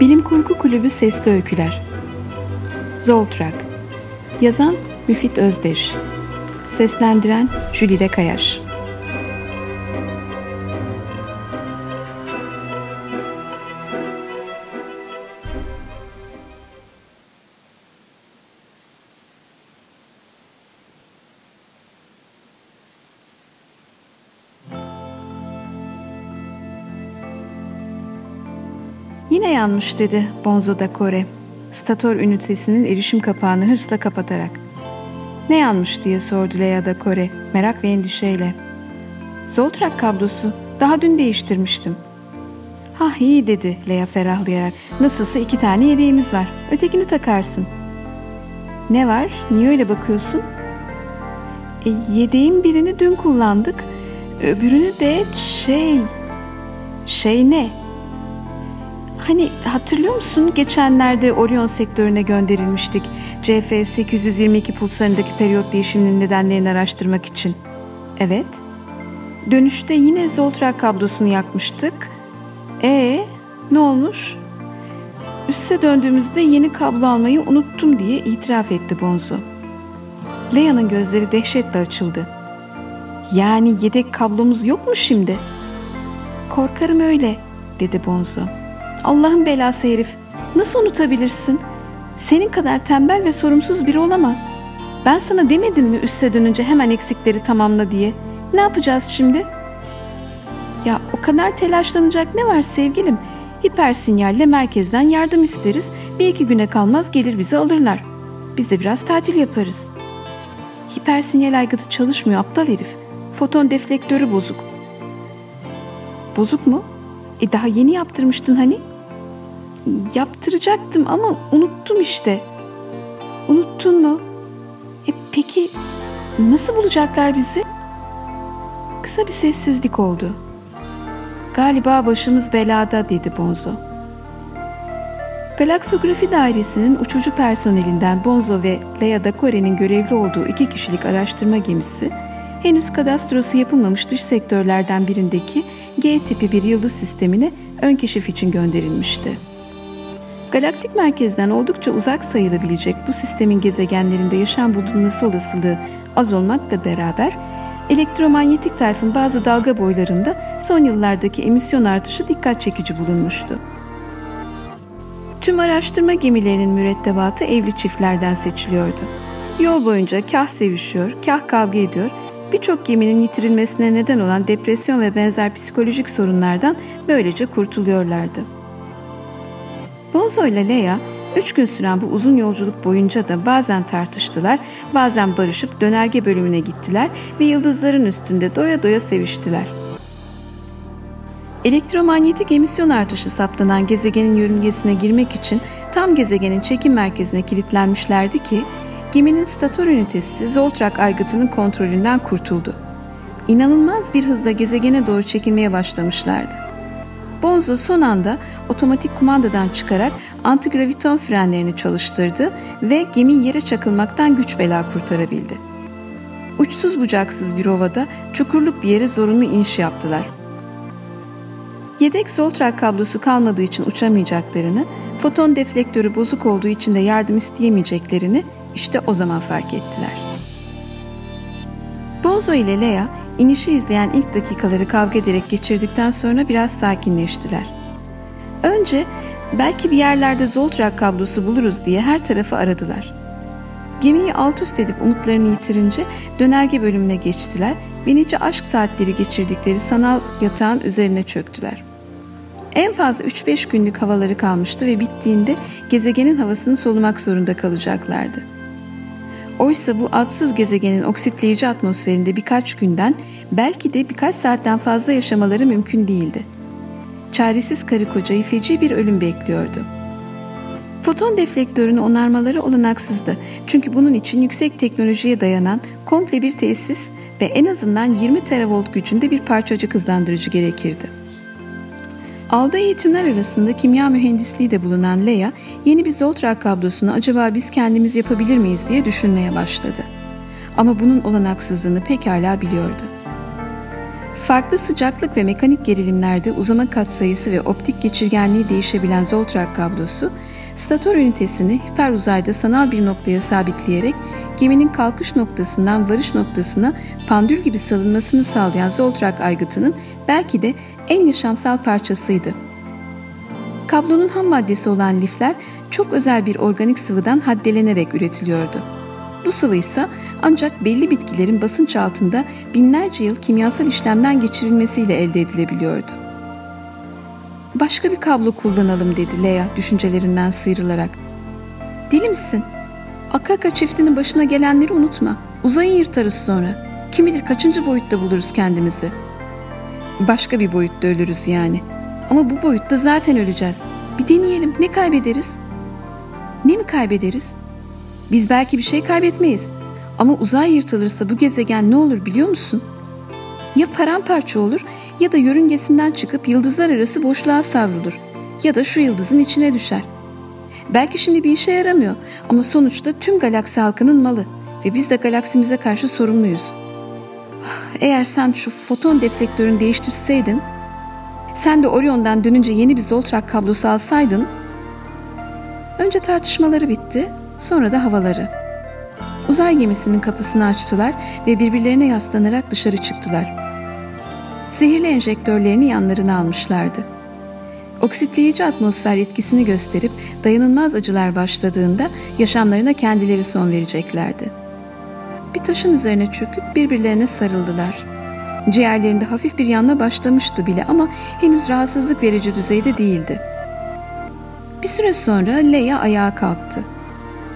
Bilim Kurgu Kulübü Sesli Öyküler. Zoltrak. Yazan Müfit Özdeş. Seslendiren Jülide Kayaş Yine yanmış dedi Bonzo da Kore. Statör ünitesinin erişim kapağını hırsla kapatarak. Ne yanmış diye sordu Lea da Kore merak ve endişeyle. Zoltrak kablosu daha dün değiştirmiştim. Ha iyi dedi Lea ferahlayarak. Nasılsa iki tane yedeğimiz var. Ötekini takarsın. Ne var? Niye öyle bakıyorsun? E, yedeğin birini dün kullandık. Öbürünü de şey... Şey ne? Hani hatırlıyor musun geçenlerde Orion sektörüne gönderilmiştik. CF 822 pulsarındaki periyot değişiminin nedenlerini araştırmak için. Evet. Dönüşte yine Zoltrak kablosunu yakmıştık. E ne olmuş? Üste döndüğümüzde yeni kablo almayı unuttum diye itiraf etti Bonzo. Lea'nın gözleri dehşetle açıldı. Yani yedek kablomuz yok mu şimdi? Korkarım öyle dedi Bonzo. Allah'ın belası herif. Nasıl unutabilirsin? Senin kadar tembel ve sorumsuz biri olamaz. Ben sana demedim mi üste dönünce hemen eksikleri tamamla diye? Ne yapacağız şimdi? Ya o kadar telaşlanacak ne var sevgilim? Hiper sinyalle merkezden yardım isteriz. Bir iki güne kalmaz gelir bizi alırlar. Biz de biraz tatil yaparız. Hiper sinyal aygıtı çalışmıyor aptal herif. Foton deflektörü bozuk. Bozuk mu? E daha yeni yaptırmıştın hani? Yaptıracaktım ama unuttum işte. Unuttun mu? E peki nasıl bulacaklar bizi? Kısa bir sessizlik oldu. Galiba başımız belada dedi Bonzo. Galaksografi Dairesi'nin uçucu personelinden Bonzo ve Lea da Kore'nin görevli olduğu iki kişilik araştırma gemisi, henüz kadastrosu yapılmamış dış sektörlerden birindeki G tipi bir yıldız sistemine ön keşif için gönderilmişti. Galaktik merkezden oldukça uzak sayılabilecek bu sistemin gezegenlerinde yaşam bulunması olasılığı az olmakla beraber elektromanyetik tayfın bazı dalga boylarında son yıllardaki emisyon artışı dikkat çekici bulunmuştu. Tüm araştırma gemilerinin mürettebatı evli çiftlerden seçiliyordu. Yol boyunca kah sevişiyor, kah kavga ediyor, birçok geminin yitirilmesine neden olan depresyon ve benzer psikolojik sorunlardan böylece kurtuluyorlardı. Bonzo ile Leia üç gün süren bu uzun yolculuk boyunca da bazen tartıştılar, bazen barışıp dönerge bölümüne gittiler ve yıldızların üstünde doya doya seviştiler. Elektromanyetik emisyon artışı saptanan gezegenin yörüngesine girmek için tam gezegenin çekim merkezine kilitlenmişlerdi ki geminin statör ünitesi Zoltrak aygıtının kontrolünden kurtuldu. İnanılmaz bir hızla gezegene doğru çekilmeye başlamışlardı. Bonzo son anda otomatik kumandadan çıkarak antigraviton frenlerini çalıştırdı ve gemi yere çakılmaktan güç bela kurtarabildi. Uçsuz bucaksız bir ovada çukurluk bir yere zorunlu iniş yaptılar. Yedek Zoltrak kablosu kalmadığı için uçamayacaklarını, foton deflektörü bozuk olduğu için de yardım isteyemeyeceklerini işte o zaman fark ettiler. Bonzo ile Lea inişi izleyen ilk dakikaları kavga ederek geçirdikten sonra biraz sakinleştiler. Önce belki bir yerlerde Zoltrak kablosu buluruz diye her tarafı aradılar. Gemiyi alt üst edip umutlarını yitirince dönerge bölümüne geçtiler ve nice aşk saatleri geçirdikleri sanal yatağın üzerine çöktüler. En fazla 3-5 günlük havaları kalmıştı ve bittiğinde gezegenin havasını solumak zorunda kalacaklardı. Oysa bu adsız gezegenin oksitleyici atmosferinde birkaç günden belki de birkaç saatten fazla yaşamaları mümkün değildi. Çaresiz karı kocayı feci bir ölüm bekliyordu. Foton deflektörünü onarmaları olanaksızdı. Çünkü bunun için yüksek teknolojiye dayanan komple bir tesis ve en azından 20 teravolt gücünde bir parçacık hızlandırıcı gerekirdi. Aldığı eğitimler arasında kimya mühendisliği de bulunan Leia, yeni bir Zoltrak kablosunu acaba biz kendimiz yapabilir miyiz diye düşünmeye başladı. Ama bunun olanaksızlığını pekala biliyordu. Farklı sıcaklık ve mekanik gerilimlerde uzama katsayısı ve optik geçirgenliği değişebilen Zoltrak kablosu, statör ünitesini hiper uzayda sanal bir noktaya sabitleyerek geminin kalkış noktasından varış noktasına pandül gibi salınmasını sağlayan Zoltrak aygıtının belki de en yaşamsal parçasıydı. Kablonun ham maddesi olan lifler çok özel bir organik sıvıdan haddelenerek üretiliyordu. Bu sıvı ise ancak belli bitkilerin basınç altında binlerce yıl kimyasal işlemden geçirilmesiyle elde edilebiliyordu. Başka bir kablo kullanalım dedi Leia düşüncelerinden sıyrılarak. Deli misin? Akaka çiftinin başına gelenleri unutma. Uzayı yırtarız sonra. Kim bilir kaçıncı boyutta buluruz kendimizi. Başka bir boyutta ölürüz yani. Ama bu boyutta zaten öleceğiz. Bir deneyelim. Ne kaybederiz? Ne mi kaybederiz? Biz belki bir şey kaybetmeyiz. Ama uzay yırtılırsa bu gezegen ne olur biliyor musun? Ya paramparça olur ya da yörüngesinden çıkıp yıldızlar arası boşluğa savrulur ya da şu yıldızın içine düşer. Belki şimdi bir işe yaramıyor ama sonuçta tüm galaksi halkının malı ve biz de galaksimize karşı sorumluyuz. Ah, eğer sen şu foton deflektörünü değiştirseydin, sen de Orion'dan dönünce yeni bir Zoltrak kablosu alsaydın, önce tartışmaları bitti, sonra da havaları. Uzay gemisinin kapısını açtılar ve birbirlerine yaslanarak dışarı çıktılar. Zehirli enjektörlerini yanlarına almışlardı. Oksitleyici atmosfer etkisini gösterip dayanılmaz acılar başladığında yaşamlarına kendileri son vereceklerdi. Bir taşın üzerine çöküp birbirlerine sarıldılar. Ciğerlerinde hafif bir yanma başlamıştı bile ama henüz rahatsızlık verici düzeyde değildi. Bir süre sonra Leia ayağa kalktı.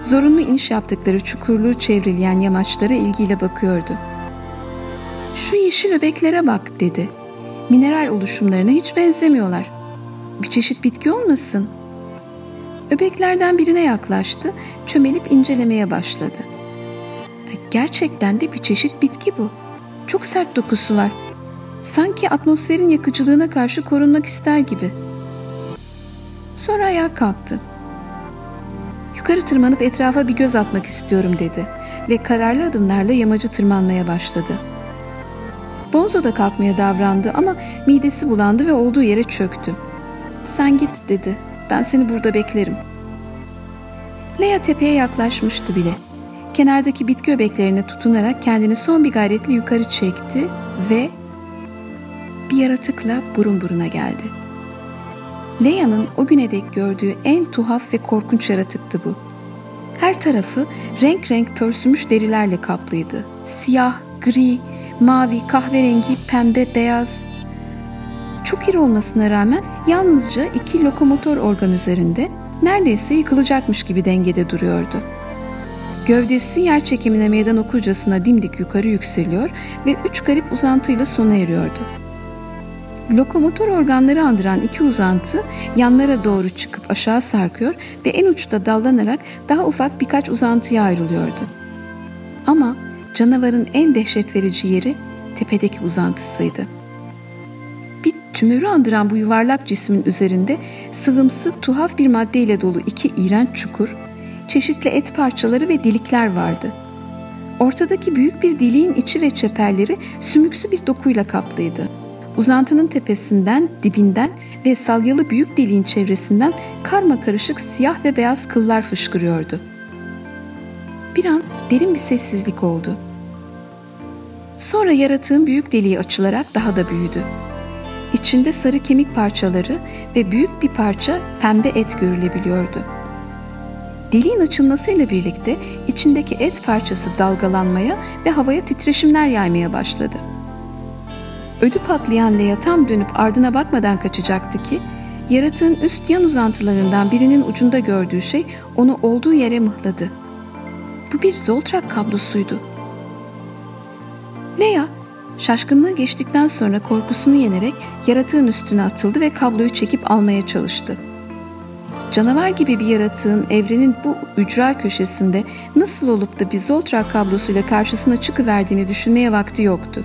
Zorunlu iniş yaptıkları çukurluğu çevreleyen yamaçlara ilgiyle bakıyordu. Şu yeşil öbeklere bak dedi. Mineral oluşumlarına hiç benzemiyorlar. Bir çeşit bitki olmasın? Öbeklerden birine yaklaştı, çömelip incelemeye başladı. Gerçekten de bir çeşit bitki bu. Çok sert dokusu var. Sanki atmosferin yakıcılığına karşı korunmak ister gibi. Sonra ayağa kalktı. Yukarı tırmanıp etrafa bir göz atmak istiyorum dedi ve kararlı adımlarla yamacı tırmanmaya başladı. Bonzo da kalkmaya davrandı ama midesi bulandı ve olduğu yere çöktü. Sen git dedi. Ben seni burada beklerim. Leia tepeye yaklaşmıştı bile. Kenardaki bitki öbeklerine tutunarak kendini son bir gayretle yukarı çekti ve bir yaratıkla burun buruna geldi. Leia'nın o güne dek gördüğü en tuhaf ve korkunç yaratıktı bu. Her tarafı renk renk pörsümüş derilerle kaplıydı. Siyah, gri, mavi, kahverengi, pembe, beyaz. Çok iri olmasına rağmen yalnızca iki lokomotor organ üzerinde neredeyse yıkılacakmış gibi dengede duruyordu. Gövdesi yer çekimine meydan okurcasına dimdik yukarı yükseliyor ve üç garip uzantıyla sona eriyordu. Lokomotor organları andıran iki uzantı yanlara doğru çıkıp aşağı sarkıyor ve en uçta dallanarak daha ufak birkaç uzantıya ayrılıyordu. Ama canavarın en dehşet verici yeri tepedeki uzantısıydı. Tümörü andıran bu yuvarlak cismin üzerinde sıvımsı tuhaf bir maddeyle dolu iki iğrenç çukur, çeşitli et parçaları ve delikler vardı. Ortadaki büyük bir deliğin içi ve çeperleri sümüksü bir dokuyla kaplıydı. Uzantının tepesinden, dibinden ve salyalı büyük deliğin çevresinden karma karışık siyah ve beyaz kıllar fışkırıyordu. Bir an derin bir sessizlik oldu. Sonra yaratığın büyük deliği açılarak daha da büyüdü. İçinde sarı kemik parçaları ve büyük bir parça pembe et görülebiliyordu. Deliğin açılmasıyla birlikte içindeki et parçası dalgalanmaya ve havaya titreşimler yaymaya başladı. Ödü patlayan Leia tam dönüp ardına bakmadan kaçacaktı ki, yaratığın üst yan uzantılarından birinin ucunda gördüğü şey onu olduğu yere mıhladı. Bu bir Zoltrak kablosuydu. Leia şaşkınlığı geçtikten sonra korkusunu yenerek yaratığın üstüne atıldı ve kabloyu çekip almaya çalıştı. Canavar gibi bir yaratığın evrenin bu ücra köşesinde nasıl olup da bir Zoltrak kablosuyla karşısına çıkıverdiğini düşünmeye vakti yoktu.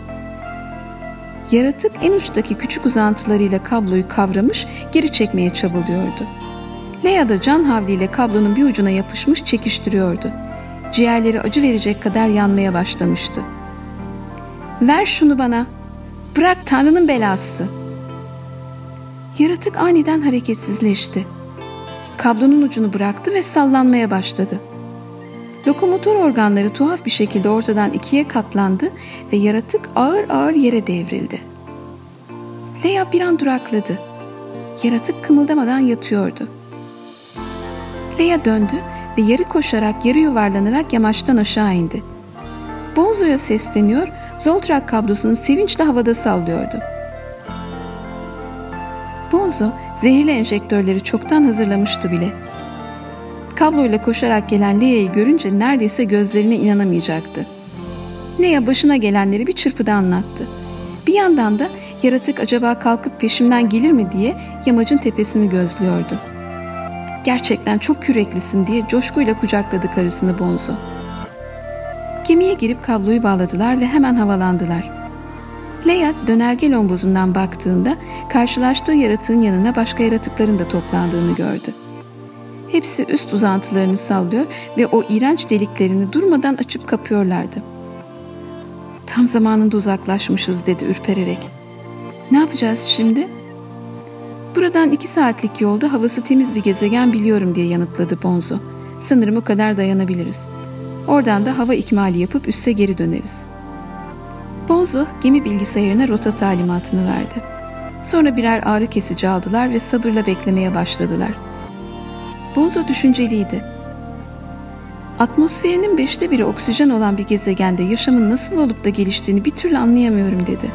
Yaratık en uçtaki küçük uzantılarıyla kabloyu kavramış, geri çekmeye çabalıyordu. Leia da can havliyle kablonun bir ucuna yapışmış çekiştiriyordu. Ciğerleri acı verecek kadar yanmaya başlamıştı. ''Ver şunu bana.'' Bırak Tanrı'nın belası. Yaratık aniden hareketsizleşti. Kablonun ucunu bıraktı ve sallanmaya başladı. Lokomotor organları tuhaf bir şekilde ortadan ikiye katlandı ve yaratık ağır ağır yere devrildi. Leia bir an durakladı. Yaratık kımıldamadan yatıyordu. Leia döndü ve yarı koşarak yarı yuvarlanarak yamaçtan aşağı indi. Bonzo'ya sesleniyor, Zoltrak kablosunu sevinçle havada sallıyordu. Bonzo zehirli enjektörleri çoktan hazırlamıştı bile. Kabloyla koşarak gelen Leia'yı görünce neredeyse gözlerine inanamayacaktı. Leia başına gelenleri bir çırpıda anlattı. Bir yandan da yaratık acaba kalkıp peşimden gelir mi diye yamacın tepesini gözlüyordu. Gerçekten çok küreklisin diye coşkuyla kucakladı karısını Bonzo. Gemiye girip kabloyu bağladılar ve hemen havalandılar. Leia dönerge lombozundan baktığında karşılaştığı yaratığın yanına başka yaratıkların da toplandığını gördü. Hepsi üst uzantılarını sallıyor ve o iğrenç deliklerini durmadan açıp kapıyorlardı. Tam zamanında uzaklaşmışız dedi ürpererek. Ne yapacağız şimdi? Buradan iki saatlik yolda havası temiz bir gezegen biliyorum diye yanıtladı Bonzo. Sanırım o kadar dayanabiliriz. Oradan da hava ikmali yapıp üsse geri döneriz. Bonzo gemi bilgisayarına rota talimatını verdi. Sonra birer ağrı kesici aldılar ve sabırla beklemeye başladılar. Bonzo düşünceliydi. Atmosferinin beşte biri oksijen olan bir gezegende yaşamın nasıl olup da geliştiğini bir türlü anlayamıyorum dedi.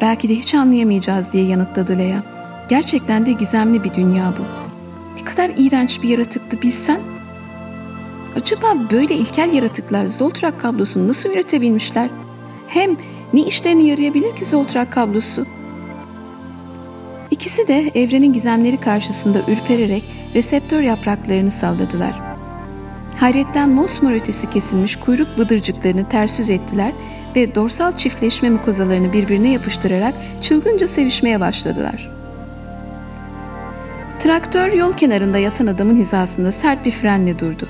Belki de hiç anlayamayacağız diye yanıtladı Leia. Gerçekten de gizemli bir dünya bu. Ne kadar iğrenç bir yaratıktı bilsen. Acaba böyle ilkel yaratıklar Zoltrak kablosunu nasıl üretebilmişler? Hem ne işlerine yarayabilir ki Zoltrak kablosu? İkisi de evrenin gizemleri karşısında ürpererek reseptör yapraklarını salladılar. Hayretten mosmor ötesi kesilmiş kuyruk bıdırcıklarını ters yüz ettiler ve dorsal çiftleşme mukozalarını birbirine yapıştırarak çılgınca sevişmeye başladılar. Traktör yol kenarında yatan adamın hizasında sert bir frenle durdu.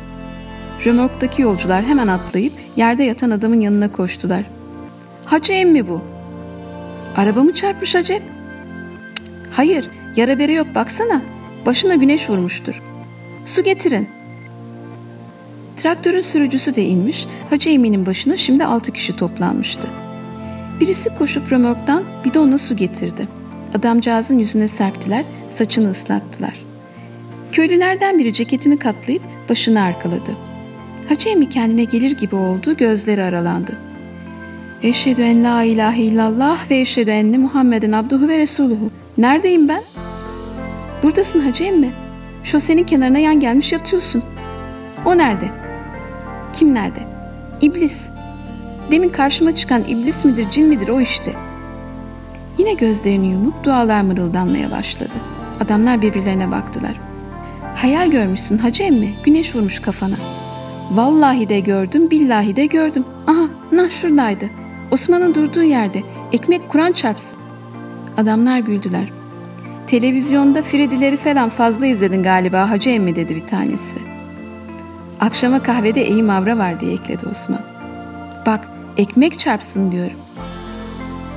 Römorktaki yolcular hemen atlayıp yerde yatan adamın yanına koştular. Hacı emmi bu. Araba mı çarpmış acep? Hayır, yara bere yok baksana. Başına güneş vurmuştur. Su getirin. Traktörün sürücüsü de inmiş, Hacı Emin'in başına şimdi altı kişi toplanmıştı. Birisi koşup römorktan bidonla su getirdi. Adamcağızın yüzüne serptiler, saçını ıslattılar. Köylülerden biri ceketini katlayıp başını arkaladı. Hacı Emi kendine gelir gibi oldu, gözleri aralandı. Eşhedü en la ilahe illallah ve eşhedü enne Muhammeden abduhu ve resuluhu. Neredeyim ben? Buradasın Hacı Emmi. Şosenin kenarına yan gelmiş yatıyorsun. O nerede? Kim nerede? İblis. Demin karşıma çıkan iblis midir cin midir o işte. Yine gözlerini yumup dualar mırıldanmaya başladı. Adamlar birbirlerine baktılar. Hayal görmüşsün hacı emmi. Güneş vurmuş kafana. Vallahi de gördüm, billahi de gördüm. Aha, nah şuradaydı. Osman'ın durduğu yerde. Ekmek Kur'an çarpsın. Adamlar güldüler. Televizyonda Fredileri falan fazla izledin galiba hacı emmi dedi bir tanesi. Akşama kahvede iyi mavra var diye ekledi Osman. Bak ekmek çarpsın diyorum.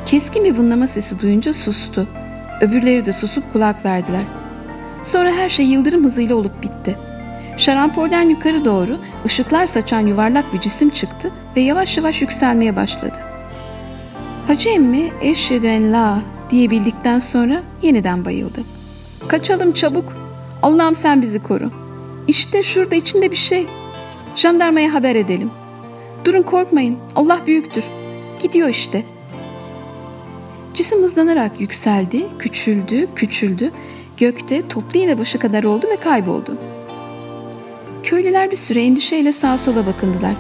Keskin bir vınlama sesi duyunca sustu. Öbürleri de susup kulak verdiler. Sonra her şey yıldırım hızıyla olup bitti. Şarampolden yukarı doğru ışıklar saçan yuvarlak bir cisim çıktı ve yavaş yavaş yükselmeye başladı. Hacı emmi eşhedü en la diyebildikten sonra yeniden bayıldı. Kaçalım çabuk. Allah'ım sen bizi koru. İşte şurada içinde bir şey. Jandarmaya haber edelim. Durun korkmayın. Allah büyüktür. Gidiyor işte. Cisim hızlanarak yükseldi, küçüldü, küçüldü. Gökte toplu iğne başı kadar oldu ve kayboldu. Köylüler bir süre endişeyle sağa sola bakındılar.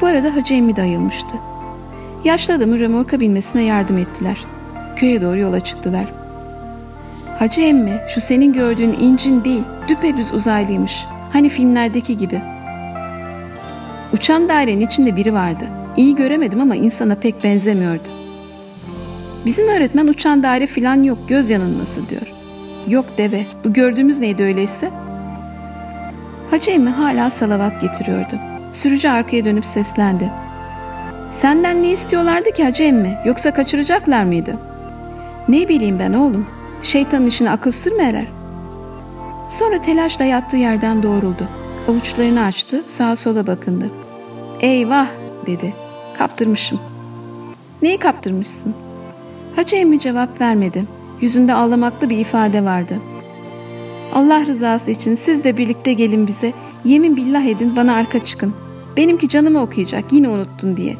Bu arada Hacı Emmi de ayılmıştı. Yaşlı adamın römorka binmesine yardım ettiler. Köye doğru yola çıktılar. Hacı emmi şu senin gördüğün incin değil düpedüz uzaylıymış. Hani filmlerdeki gibi. Uçan dairenin içinde biri vardı. İyi göremedim ama insana pek benzemiyordu. Bizim öğretmen uçan daire filan yok göz yanılması diyor. Yok deve bu gördüğümüz neydi öyleyse? Hacı emmi hala salavat getiriyordu. Sürücü arkaya dönüp seslendi. Senden ne istiyorlardı ki hacı emmi? Yoksa kaçıracaklar mıydı? Ne bileyim ben oğlum. Şeytanın işine akıl sır mı erer? Sonra telaşla yattığı yerden doğruldu. Avuçlarını açtı, sağa sola bakındı. Eyvah dedi. Kaptırmışım. Neyi kaptırmışsın? Hacı emmi cevap vermedi. Yüzünde ağlamaklı bir ifade vardı. Allah rızası için siz de birlikte gelin bize. Yemin billah edin bana arka çıkın. Benimki canımı okuyacak yine unuttun diye.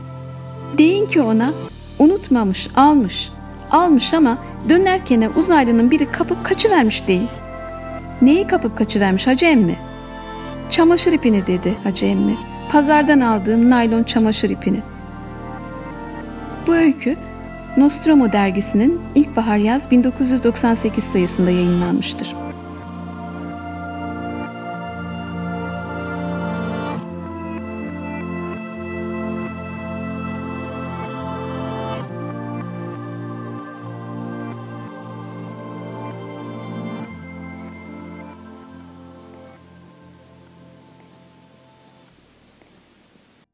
Deyin ki ona unutmamış almış. Almış ama dönerken uzaylının biri kapıp kaçıvermiş deyin. Neyi kapıp kaçıvermiş hacı emmi? Çamaşır ipini dedi hacı emmi. Pazardan aldığım naylon çamaşır ipini. Bu öykü Nostromo dergisinin ilkbahar yaz 1998 sayısında yayınlanmıştır.